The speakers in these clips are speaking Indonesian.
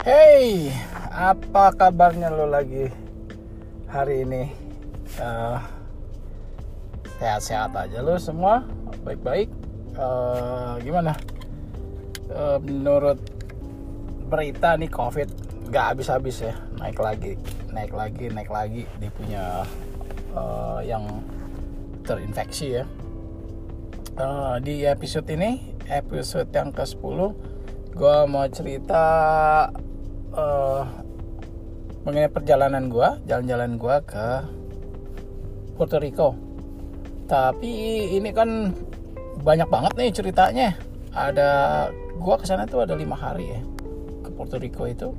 Hey, apa kabarnya lo lagi hari ini? Uh, sehat-sehat aja lo semua, baik-baik. Uh, gimana? Uh, menurut berita nih COVID nggak habis-habis ya, naik lagi, naik lagi, naik lagi. Dia punya uh, yang terinfeksi ya. Uh, di episode ini, episode yang ke-10 gue mau cerita uh, mengenai perjalanan gue, jalan-jalan gue ke Puerto Rico. Tapi ini kan banyak banget nih ceritanya. Ada gue ke sana tuh ada lima hari ya ke Puerto Rico itu.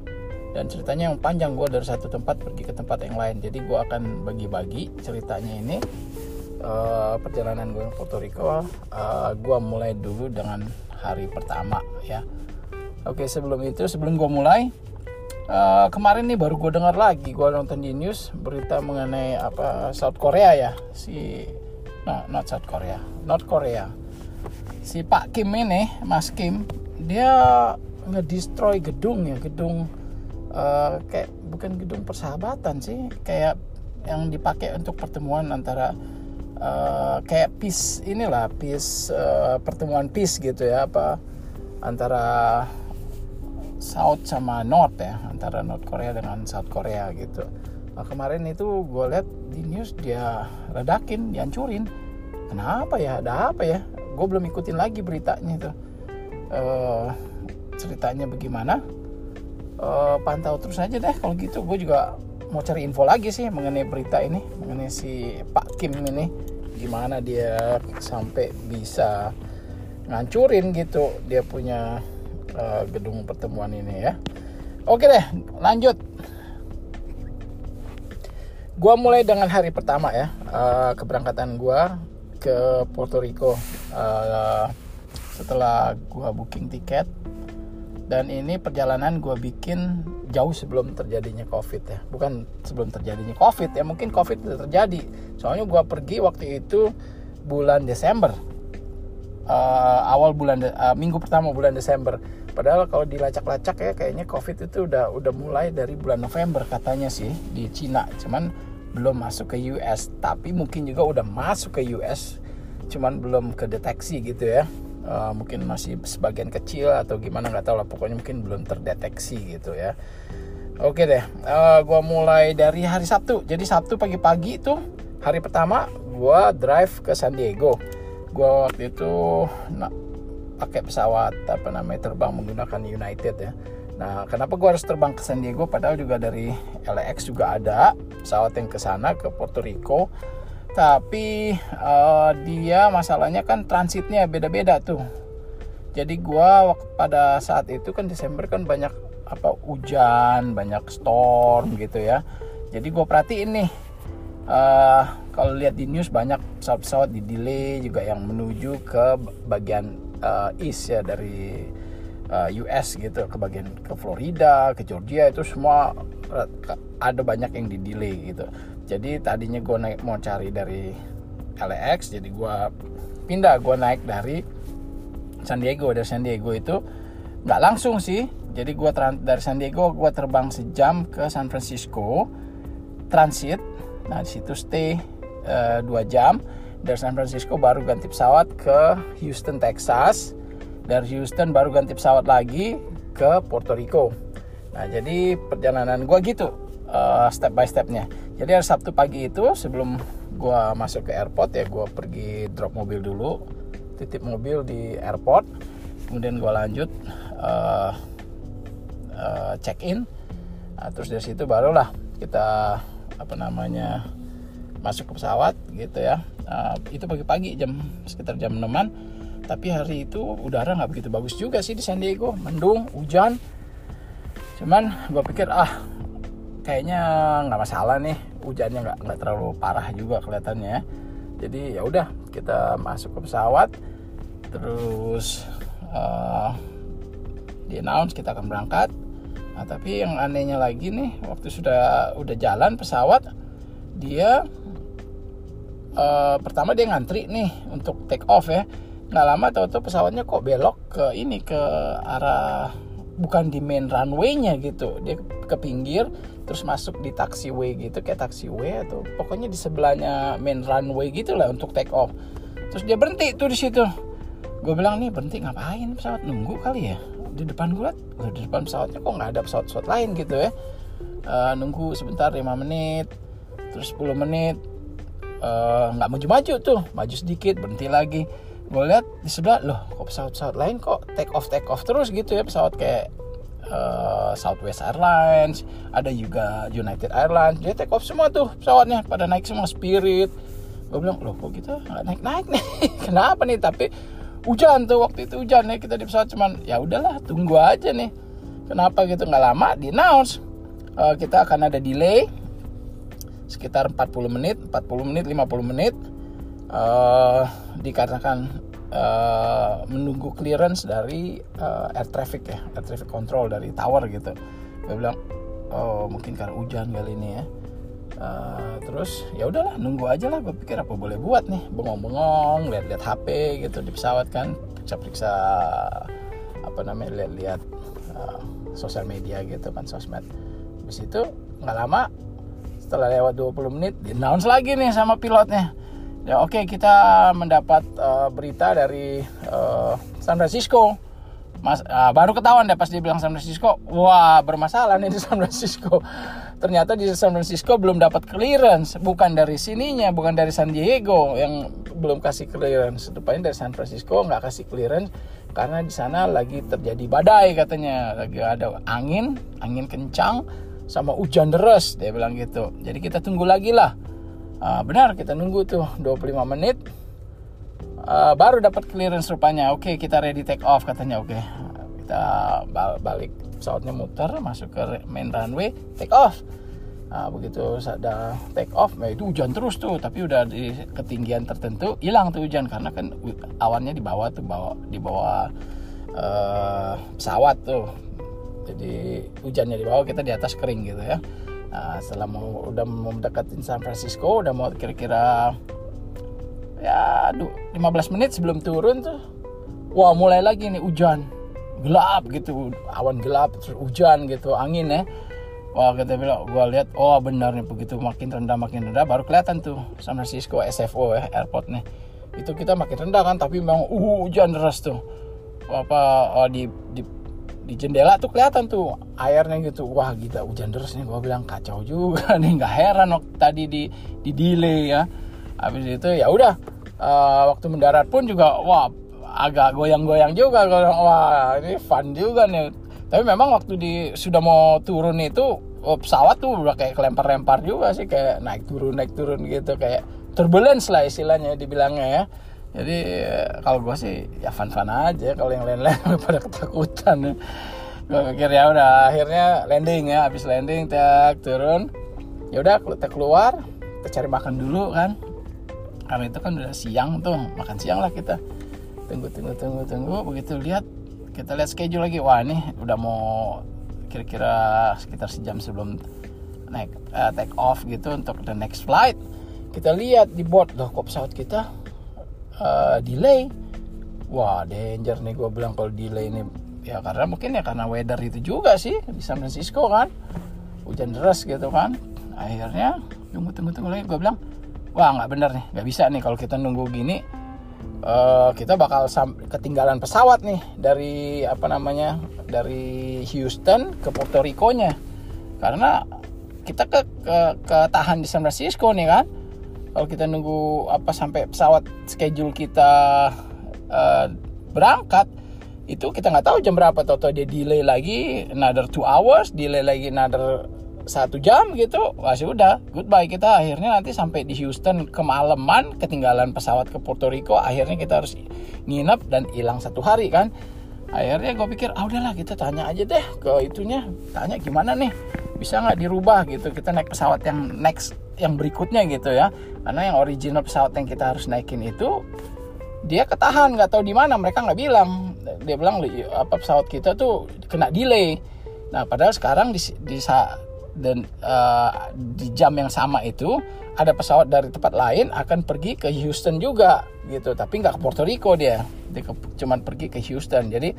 Dan ceritanya yang panjang gue dari satu tempat pergi ke tempat yang lain. Jadi gue akan bagi-bagi ceritanya ini. Uh, perjalanan gue ke Puerto Rico, uh, eh, gue mulai dulu dengan hari pertama ya. Oke sebelum itu sebelum gue mulai uh, kemarin nih baru gue dengar lagi gue nonton di news berita mengenai apa South Korea ya si no not South Korea North Korea. Si Pak Kim ini Mas Kim dia ngedestroy gedung ya gedung uh, kayak bukan gedung persahabatan sih kayak yang dipakai untuk pertemuan antara uh, kayak peace inilah peace uh, pertemuan peace gitu ya apa antara South sama North ya antara North Korea dengan South Korea gitu. Nah, kemarin itu gue lihat di news dia redakin dihancurin. Kenapa ya? Ada apa ya? Gue belum ikutin lagi beritanya itu. Uh, ceritanya bagaimana? Uh, pantau terus aja deh. Kalau gitu gue juga mau cari info lagi sih mengenai berita ini mengenai si Pak Kim ini. Gimana dia sampai bisa ngancurin gitu. Dia punya uh, gedung pertemuan ini ya. Oke deh, lanjut. Gua mulai dengan hari pertama ya, uh, keberangkatan gua ke Puerto Rico. Uh, setelah gua booking tiket dan ini perjalanan gue bikin jauh sebelum terjadinya covid ya bukan sebelum terjadinya covid ya mungkin covid sudah terjadi soalnya gue pergi waktu itu bulan Desember uh, awal bulan uh, minggu pertama bulan Desember Padahal kalau dilacak-lacak ya kayaknya COVID itu udah udah mulai dari bulan November katanya sih di Cina. Cuman belum masuk ke US, tapi mungkin juga udah masuk ke US, cuman belum kedeteksi gitu ya. Uh, mungkin masih sebagian kecil atau gimana nggak tahu lah pokoknya mungkin belum terdeteksi gitu ya. Oke deh, uh, gue mulai dari hari Sabtu. Jadi Sabtu pagi-pagi itu hari pertama gue drive ke San Diego. Gue waktu itu nah, pakai pesawat apa namanya terbang menggunakan United ya. Nah, kenapa gue harus terbang ke San Diego? Padahal juga dari LAX juga ada pesawat yang ke sana ke Puerto Rico. Tapi uh, dia masalahnya kan transitnya beda-beda tuh. Jadi gue pada saat itu kan Desember kan banyak apa hujan, banyak storm gitu ya. Jadi gue perhatiin nih uh, kalau lihat di news banyak pesawat-pesawat di delay juga yang menuju ke bagian uh, east ya dari uh, eh, US gitu ke bagian ke Florida, ke Georgia itu semua ada banyak yang di delay gitu. Jadi tadinya gue naik mau cari dari LAX, jadi gue pindah gue naik dari San Diego dari San Diego itu nggak langsung sih. Jadi gue dari San Diego gue terbang sejam ke San Francisco transit. Nah di situ stay uh, dua jam. Dari San Francisco baru ganti pesawat ke Houston Texas. Dari Houston baru ganti pesawat lagi ke Puerto Rico. Nah jadi perjalanan gue gitu uh, step by stepnya. Jadi hari Sabtu pagi itu sebelum gue masuk ke airport ya gue pergi drop mobil dulu titip mobil di airport. Kemudian gue lanjut uh, uh, check in. Nah, terus dari situ barulah kita apa namanya masuk ke pesawat gitu ya. Uh, itu pagi-pagi jam sekitar jam 6 tapi hari itu udara nggak begitu bagus juga sih di San Diego. Mendung hujan. Cuman gue pikir ah kayaknya nggak masalah nih hujannya nggak nggak terlalu parah juga kelihatannya jadi ya udah kita masuk ke pesawat. Terus uh, di announce kita akan berangkat nah tapi yang anehnya lagi nih waktu sudah udah jalan pesawat dia uh, pertama dia ngantri nih untuk take off ya. Nggak lama tahu-tahu pesawatnya kok belok ke ini ke arah bukan di main runway-nya gitu. Dia ke pinggir terus masuk di taxiway gitu kayak taxiway atau pokoknya di sebelahnya main runway gitu lah untuk take off. Terus dia berhenti tuh di situ. Gue bilang nih berhenti ngapain pesawat? Nunggu kali ya di depan gue di depan pesawatnya kok nggak ada pesawat-pesawat lain gitu ya. Uh, nunggu sebentar 5 menit terus 10 menit. Nggak uh, maju-maju tuh maju sedikit berhenti lagi. Gue lihat di sebelah loh kok pesawat-pesawat lain kok take off take off terus gitu ya pesawat kayak uh, Southwest Airlines ada juga United Airlines. Dia take off semua tuh pesawatnya pada naik semua Spirit. Gue bilang loh kok kita nggak naik naik nih? Kenapa nih? Tapi hujan tuh waktu itu hujan nih kita di pesawat cuman ya udahlah tunggu aja nih. Kenapa gitu? Nggak lama di announce. Uh, kita akan ada delay sekitar 40 menit 40 menit 50 menit. Uh, dikarenakan uh, menunggu clearance dari uh, air traffic ya air traffic control dari tower gitu. Gue bilang oh mungkin karena hujan kali ini ya uh, terus ya udahlah nunggu aja lah gue pikir apa boleh buat nih? Bengong-bengong lihat-lihat HP gitu di pesawat kan periksa-periksa apa namanya lihat-lihat uh, sosial media gitu kan sosmed. Habis itu nggak lama setelah lewat 20 menit di announce lagi nih sama pilotnya. Ya oke okay, kita mendapat uh, berita dari uh, San Francisco. Mas, uh, baru ketahuan deh pas dia bilang San Francisco. Wah bermasalah nih di San Francisco ternyata di San Francisco belum dapat clearance. Bukan dari sininya bukan dari San Diego yang belum kasih clearance. Depannya dari San Francisco nggak kasih clearance karena di sana lagi terjadi badai katanya. Lagi ada angin angin kencang sama hujan deras dia bilang gitu. Jadi kita tunggu lagi lah. Uh, benar kita nunggu tuh 25 menit. Uh, baru dapat clearance rupanya. Oke okay, kita ready take off katanya. Oke okay. kita balik pesawatnya muter masuk ke main runway take off. Nah, begitu ada take off nah itu hujan terus tuh tapi udah di ketinggian tertentu hilang tuh hujan karena kan awannya di bawah tuh bawah di bawah uh, pesawat tuh. Jadi hujannya di bawah kita di atas kering gitu ya. Nah, setelah mau udah mau mendekatin San Francisco udah mau kira-kira ya aduh 15 menit sebelum turun tuh wah mulai lagi nih hujan gelap gitu awan gelap terus hujan gitu angin ya wah kita bilang gua lihat oh benar nih begitu makin rendah makin rendah baru kelihatan tuh San Francisco SFO ya airport nih. Itu kita makin rendah kan tapi memang uh, hujan deras tuh. Apa oh, di, di di jendela tuh kelihatan tuh airnya gitu. Wah kita hujan deras nih gue bilang kacau juga nih nggak heran waktu tadi di di delay ya. Habis itu ya udah uh, waktu mendarat pun juga wah agak goyang-goyang juga wah ini fun juga nih. Tapi memang waktu di sudah mau turun itu oh, pesawat tuh udah kayak kelempar-lempar juga sih kayak naik turun naik turun gitu kayak turbulence lah istilahnya dibilangnya ya. Jadi kalau gue sih ya fun fun aja kalau yang lain-lain pada ketakutan. Gue pikir ya udah akhirnya landing ya habis landing tak turun. Ya udah kita keluar kita cari makan dulu kan. Karena itu kan udah siang tuh makan siang lah kita tunggu tunggu tunggu tunggu. Begitu lihat kita lihat schedule lagi. Wah ini udah mau kira-kira sekitar sejam sebelum naik uh, take off gitu untuk the next flight. Kita lihat di board. Loh kok pesawat kita uh, delay? Wah danger nih gue bilang kalau delay ini. Ya karena mungkin ya karena weather itu juga sih di San Francisco kan. Hujan deras gitu kan. Akhirnya tunggu tunggu tunggu lagi. Gue bilang wah nggak bener nih. Nggak bisa nih kalau kita nunggu gini uh, kita bakal ketinggalan pesawat nih dari apa namanya dari Houston ke Puerto Rico nya karena kita ke, ke, tahan di San Francisco nih kan. Kalau kita nunggu apa sampai pesawat schedule kita uh, berangkat itu kita nggak tahu jam berapa. Toto dia delay lagi another two hours delay lagi another satu jam gitu wah sudah goodbye. Kita akhirnya nanti sampai di Houston kemalaman ketinggalan pesawat ke Puerto Rico akhirnya kita harus nginep dan hilang satu hari kan? Akhirnya gue pikir ah udahlah kita tanya aja deh ke itunya tanya gimana nih bisa nggak dirubah gitu kita naik pesawat yang next yang berikutnya gitu ya. Karena yang original pesawat yang kita harus naikin itu dia ketahan nggak tahu di mana mereka nggak bilang. Dia bilang apa pesawat kita tuh kena delay. Nah padahal sekarang di, di dan uh, di jam yang sama itu ada pesawat dari tempat lain akan pergi ke Houston juga gitu. Tapi nggak ke Puerto Rico dia. Dia ke, cuman pergi ke Houston. Jadi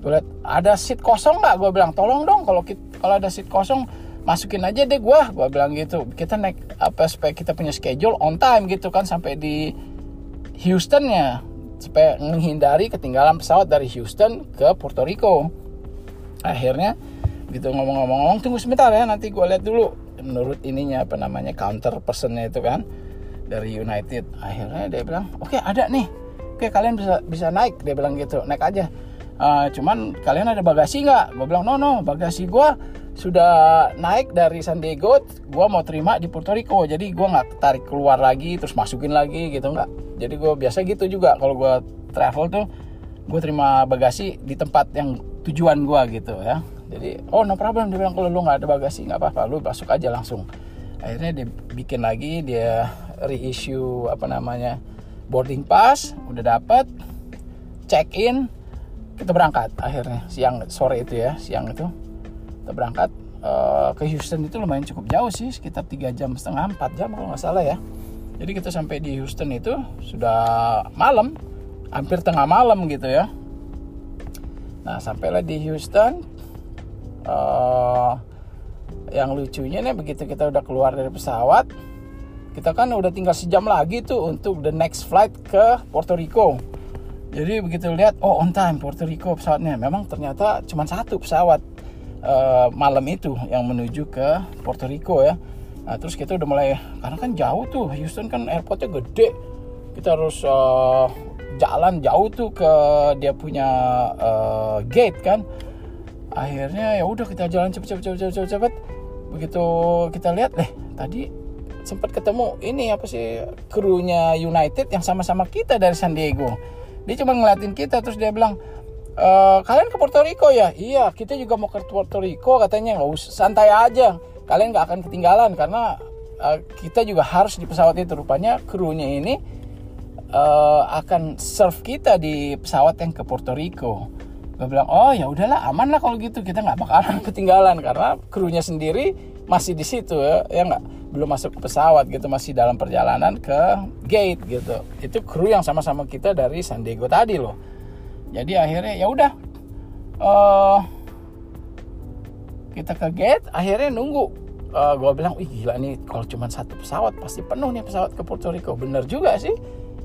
gue liat ada seat kosong nggak? Gue bilang tolong dong kalau kalau ada seat kosong masukin aja deh gue gue bilang gitu. Kita naik apa supaya kita punya schedule on time gitu kan sampai di Houston ya supaya menghindari ketinggalan pesawat dari Houston ke Puerto Rico. Akhirnya gitu ngomong-ngomong tunggu sebentar ya nanti gue lihat dulu menurut ininya apa namanya counter personnya itu kan dari United. Akhirnya dia bilang oke okay, ada nih. Oke okay, kalian bisa bisa naik dia bilang gitu naik aja. Uh, cuman kalian ada bagasi nggak? Gue bilang no no bagasi gue sudah naik dari San Diego gue mau terima di Puerto Rico. Jadi gue nggak tarik keluar lagi terus masukin lagi gitu nggak. Jadi gue biasa gitu juga kalau gue travel tuh gue terima bagasi di tempat yang tujuan gue gitu ya jadi oh no problem. Dia bilang kalau lu nggak ada bagasi nggak apa-apa. Lu masuk aja langsung. Akhirnya dia bikin lagi dia reissue apa namanya boarding pass udah dapat check in kita berangkat akhirnya. Siang sore itu ya siang itu. Kita berangkat uh, ke Houston itu lumayan cukup jauh sih sekitar tiga jam setengah empat jam kalau nggak salah ya. Jadi kita sampai di Houston itu sudah malam hampir tengah malam gitu ya. Nah sampailah di Houston uh, yang lucunya nih begitu kita udah keluar dari pesawat kita kan udah tinggal sejam lagi tuh untuk the next flight ke Puerto Rico. Jadi begitu lihat oh on time Puerto Rico pesawatnya. Memang ternyata cuma satu pesawat uh, malam itu yang menuju ke Puerto Rico ya. Nah, terus kita udah mulai karena kan jauh tuh Houston kan airportnya gede. Kita harus uh, jalan jauh tuh ke dia punya uh, gate kan akhirnya ya udah kita jalan cepet cepet cepet cepet cepet. Begitu kita lihat deh tadi sempat ketemu ini apa sih krunya United yang sama-sama kita dari San Diego. Dia cuma ngeliatin kita terus dia bilang e, kalian ke Puerto Rico ya? Iya kita juga mau ke Puerto Rico katanya. Nggak usah santai aja. Kalian nggak akan ketinggalan karena uh, kita juga harus di pesawat itu. Rupanya krunya ini uh, akan serve kita di pesawat yang ke Puerto Rico gue bilang oh ya udahlah aman lah kalau gitu. Kita nggak bakalan ketinggalan karena krunya sendiri masih di situ ya ya nggak? Belum masuk ke pesawat gitu masih dalam perjalanan ke gate gitu. Itu kru yang sama-sama kita dari San Diego tadi loh. Jadi akhirnya ya udah uh, kita ke gate akhirnya nunggu. Uh, eh, gue bilang wih gila nih kalau cuma satu pesawat pasti penuh nih pesawat ke Puerto Rico. Bener juga sih.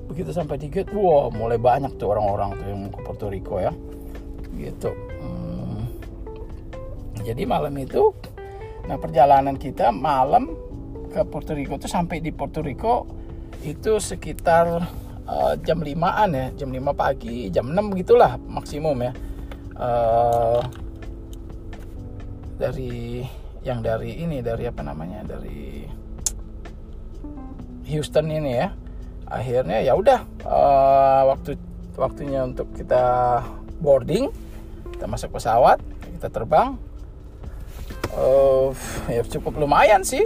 Begitu sampai di gate wow mulai banyak tuh orang-orang tuh yang ke Puerto Rico ya gitu. Hmm. jadi malam itu nah perjalanan kita malam ke Puerto Rico itu sampai di Puerto Rico itu sekitar uh, jam 5an ya jam 5 pagi jam 6 gitulah maksimum ya. Uh, dari yang dari ini dari apa namanya dari Houston ini ya. Akhirnya ya udah uh, waktu waktunya untuk kita boarding kita masuk pesawat kita terbang. Uh, ya cukup lumayan sih.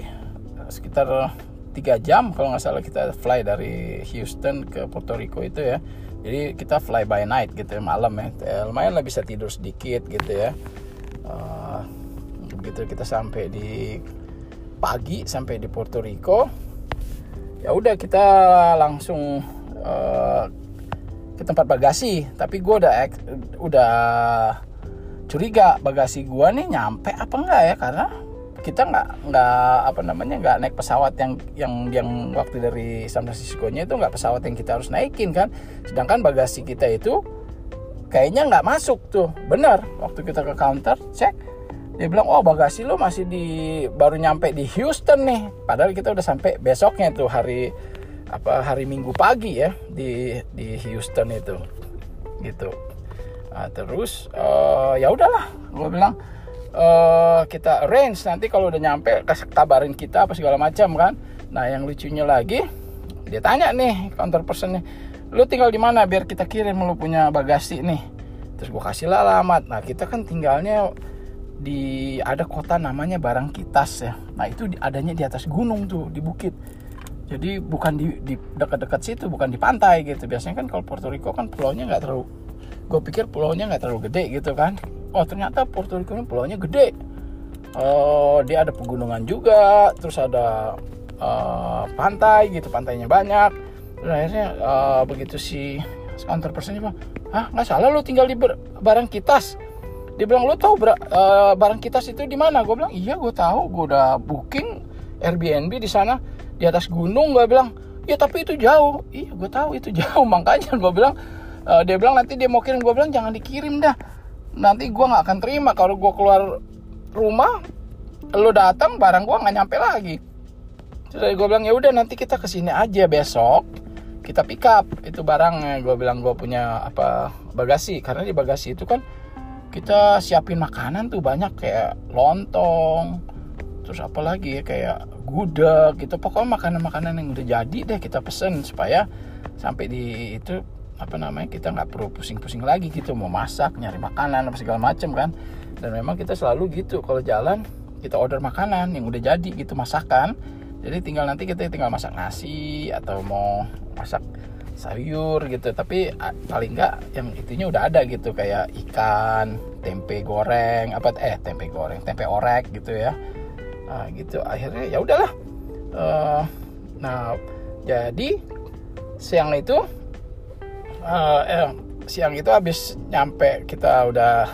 Sekitar tiga jam kalau nggak salah kita fly dari Houston ke Puerto Rico itu ya. Jadi kita fly by night gitu ya malam ya, ya lumayan lah bisa tidur sedikit gitu ya. Uh, kita sampai di pagi sampai di Puerto Rico. Ya udah kita langsung uh, ke tempat bagasi tapi gue udah udah curiga bagasi gue nih nyampe apa enggak ya karena kita nggak nggak apa namanya nggak naik pesawat yang yang yang waktu dari San Francisco nya itu nggak pesawat yang kita harus naikin kan. Sedangkan bagasi kita itu kayaknya nggak masuk tuh. Benar waktu kita ke counter cek dia bilang oh bagasi lo masih di baru nyampe di Houston nih. Padahal kita udah sampai besoknya tuh hari apa hari Minggu pagi ya di di Houston itu. Gitu. Nah, terus uh, ya udahlah gue bilang uh, kita arrange nanti kalau udah nyampe kasih kabarin kita apa segala macam kan. Nah yang lucunya lagi dia tanya nih counter personnya lu tinggal di mana biar kita kirim lu punya bagasi nih? Terus gue kasih lah alamat. Nah kita kan tinggalnya di ada kota namanya Barangkitas ya. Nah itu adanya di atas gunung tuh di bukit jadi bukan di, dekat-dekat situ bukan di pantai gitu. Biasanya kan kalau Puerto Rico kan pulaunya nggak terlalu gue pikir pulaunya nggak terlalu gede gitu kan. Oh ternyata Puerto Rico ini pulaunya gede. Uh, dia ada pegunungan juga terus ada uh, pantai gitu pantainya banyak. Dan akhirnya uh, begitu si kantor personnya bilang ah nggak salah lu tinggal di barang kitas. Dia bilang lu tahu uh, barang kitas itu di mana? Gue bilang iya gue tahu. Gue udah booking Airbnb di sana di atas gunung gue bilang ya tapi itu jauh. Iya gue tahu itu jauh. Makanya gue bilang uh, dia bilang nanti dia mau kirim. Gue bilang jangan dikirim dah. Nanti gue nggak akan terima. Kalau gue keluar rumah lu datang barang gue nggak nyampe lagi. Terus gue bilang ya udah nanti kita ke sini aja besok. Kita pick up. Itu barangnya. Gue bilang gue punya apa bagasi. Karena di bagasi itu kan kita siapin makanan tuh banyak kayak lontong terus apa lagi ya kayak gudeg gitu. Pokoknya makanan-makanan yang udah jadi deh kita pesen supaya sampai di itu apa namanya kita nggak perlu pusing-pusing lagi gitu. Mau masak nyari makanan apa segala macem kan. Dan memang kita selalu gitu kalau jalan kita order makanan yang udah jadi gitu masakan. Jadi tinggal nanti kita tinggal masak nasi atau mau masak sayur gitu. Tapi paling enggak yang itunya udah ada gitu kayak ikan tempe goreng apa eh tempe goreng tempe orek gitu ya nah, gitu. Akhirnya ya udahlah. Uh, nah jadi siang itu uh, eh, siang itu habis nyampe kita udah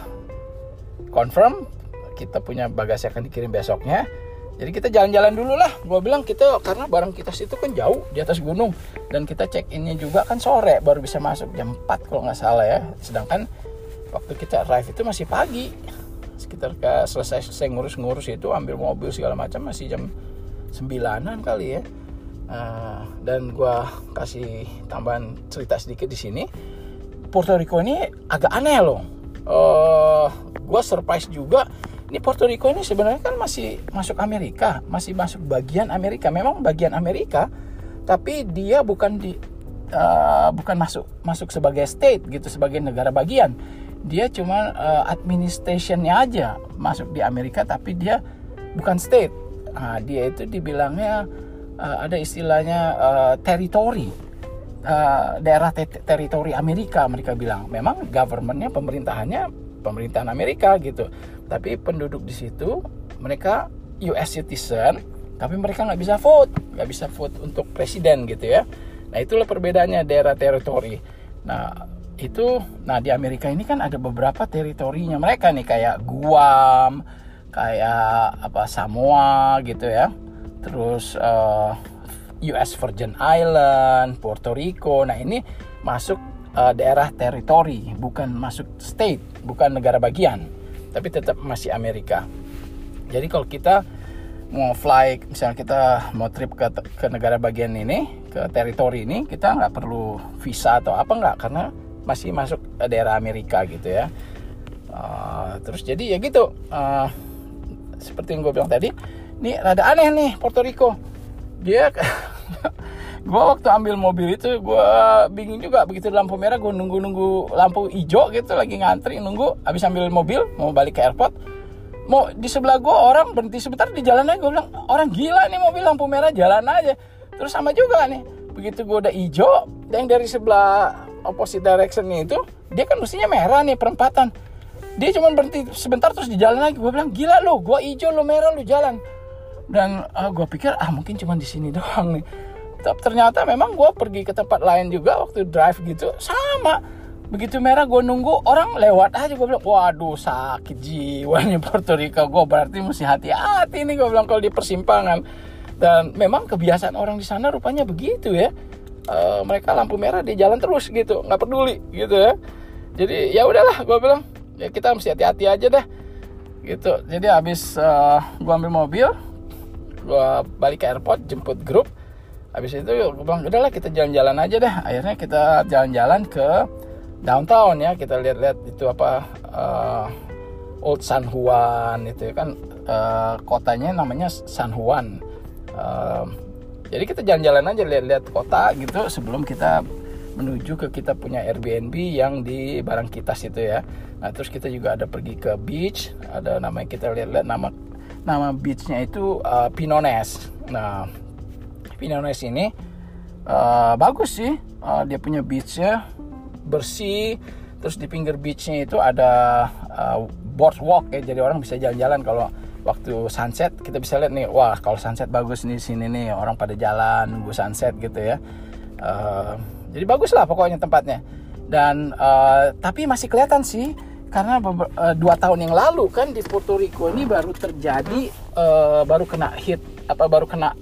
confirm kita punya bagasi akan dikirim besoknya. Jadi kita jalan-jalan dulu lah gue bilang kita karena barang kita situ kan jauh di atas gunung. Dan kita check innya juga kan sore baru bisa masuk jam 4 kalau nggak salah ya. Sedangkan waktu kita arrive itu masih pagi sekitar selesai selesai ngurus-ngurus itu ambil mobil segala macam masih jam sembilanan kali ya uh, dan gue kasih tambahan cerita sedikit di sini Puerto Rico ini agak aneh loh uh, eh, gue surprise juga ini Puerto Rico ini sebenarnya kan masih masuk Amerika, masih masuk bagian Amerika. Memang bagian Amerika, tapi dia bukan di uh, bukan masuk masuk sebagai state gitu, sebagai negara bagian. Dia cuma uh, administrationnya aja. Masuk di Amerika, tapi dia bukan state. Nah, dia itu dibilangnya uh, ada istilahnya uh, teritori. Uh, daerah te teritori Amerika mereka bilang. Memang governmentnya pemerintahannya pemerintahan Amerika gitu. Tapi penduduk di situ mereka US citizen tapi mereka nggak bisa vote. Nggak bisa vote untuk presiden gitu ya. Nah itulah perbedaannya daerah teritori. Nah itu nah di Amerika ini kan ada beberapa teritorinya. Mereka nih kayak Guam kayak apa Samoa gitu ya. Terus uh, eh, US Virgin Island Puerto Rico. Nah ini masuk uh, daerah teritori bukan masuk state bukan negara bagian tapi tetap masih Amerika. Jadi kalau kita mau fly, misalnya kita mau trip ke, ke negara bagian ini, ke teritori ini, kita nggak perlu visa atau apa nggak, karena masih masuk daerah Amerika gitu ya. Uh, terus jadi ya gitu, uh, seperti yang gue bilang tadi, ini rada aneh nih Puerto Rico. Dia gue waktu ambil mobil itu gue bingung juga. Begitu lampu merah gue nunggu nunggu lampu hijau gitu lagi ngantri nunggu. Habis ambil mobil mau balik ke airport. Mau di sebelah gue orang berhenti sebentar di jalan aja gue bilang orang gila nih mobil lampu merah jalan aja. Terus sama juga nih. Begitu gue udah hijau dan dari sebelah opposite direction itu dia kan mestinya merah nih perempatan. Dia cuma berhenti sebentar terus di jalan lagi. Gue bilang gila lo gue hijau lo merah lo jalan. Dan uh, ah, gue pikir ah mungkin cuma di sini doang nih. Ternyata memang gue pergi ke tempat lain juga waktu drive gitu sama. Begitu merah gue nunggu orang lewat aja. Gue bilang waduh sakit jiwa nih Puerto Rico. Gue berarti mesti hati-hati nih gue bilang kalau di persimpangan. Dan memang kebiasaan orang di sana rupanya begitu ya e, mereka lampu merah di jalan terus gitu nggak peduli gitu ya. Jadi ya udahlah gue bilang ya kita mesti hati-hati aja deh gitu. Jadi habis uh, eh, gue ambil mobil gue balik ke airport jemput grup. Habis itu gue bilang udahlah kita jalan-jalan aja deh. Akhirnya kita jalan-jalan ke downtown ya. Kita lihat-lihat itu apa uh, Old San Juan itu ya kan uh, kotanya namanya San Juan. Uh, jadi kita jalan-jalan aja lihat-lihat kota gitu sebelum kita menuju ke kita punya Airbnb yang di Barangkitas itu ya. Nah terus kita juga ada pergi ke beach ada namanya kita lihat-lihat nama nama beachnya itu uh, Pinones. Nah Pinones ini uh, bagus sih uh, dia punya beachnya bersih. Terus di pinggir beachnya itu ada uh, boardwalk ya jadi orang bisa jalan-jalan kalau waktu sunset kita bisa lihat nih wah kalau sunset bagus nih sini nih orang pada jalan nunggu sunset gitu ya. Uh, jadi bagus lah pokoknya tempatnya. Dan uh, tapi masih kelihatan sih karena uh, dua tahun yang lalu kan di Puerto Rico ini baru terjadi uh, baru kena hit apa baru kena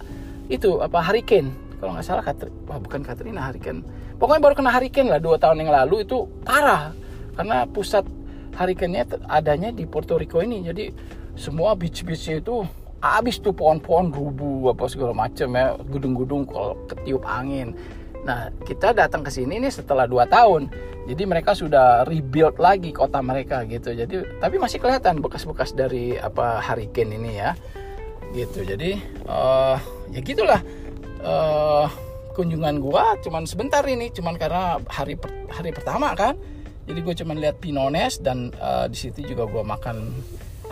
itu apa hurricane. Kalau nggak salah Katri, wah bukan Katrina hurricane. Pokoknya baru kena hurricane lah dua tahun yang lalu itu parah. Karena pusat hurricane-nya adanya di Puerto Rico ini. Jadi semua beach-beachnya itu habis tuh pohon-pohon rubuh apa segala macam ya gedung-gedung kalau ketiup angin. Nah kita datang ke sini nih setelah dua tahun. Jadi mereka sudah rebuild lagi kota mereka gitu. Jadi tapi masih kelihatan bekas-bekas dari apa hurricane ini ya gitu. Jadi uh, ya gitulah. Uh, kunjungan gua cuman sebentar ini cuman karena hari per, hari pertama kan. Jadi gue cuman lihat Pinones dan uh, di situ juga gua makan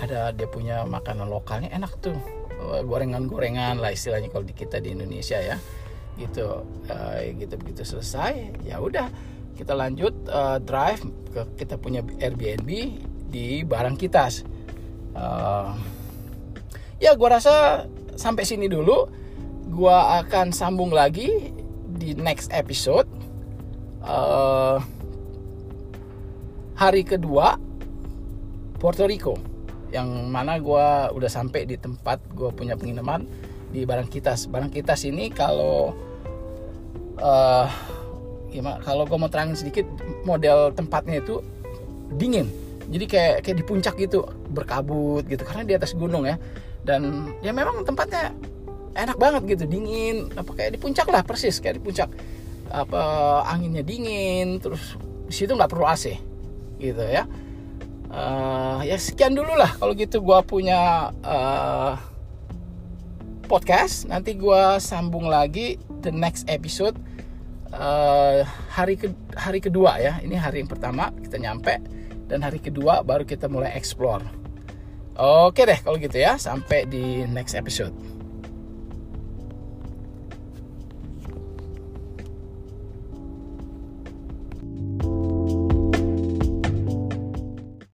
ada dia punya makanan lokalnya enak tuh. Eh, gorengan-gorengan lah istilahnya kalau di kita di Indonesia ya. Gitu. Uh, gitu begitu selesai ya udah. Kita lanjut uh, drive ke kita punya Airbnb di barang kita uh, ya gua rasa sampai sini dulu. Gua akan sambung lagi di next episode. Uh, hari kedua Puerto Rico yang mana gue udah sampai di tempat gue punya penginaman di Barangkitas. Barangkitas ini kalau uh, gimana? Kalau gue mau terangin sedikit model tempatnya itu dingin. Jadi kayak kayak di puncak gitu berkabut gitu karena di atas gunung ya. Dan ya memang tempatnya enak banget gitu dingin apa kayak di puncak lah persis kayak di puncak apa anginnya dingin terus di situ nggak perlu AC gitu ya uh, ya sekian dulu lah kalau gitu gue punya uh, podcast. Nanti gue sambung lagi the next episode uh, hari ke hari kedua ya. Ini hari yang pertama kita nyampe dan hari kedua baru kita mulai explore. Oke deh kalau gitu ya. Sampai di next episode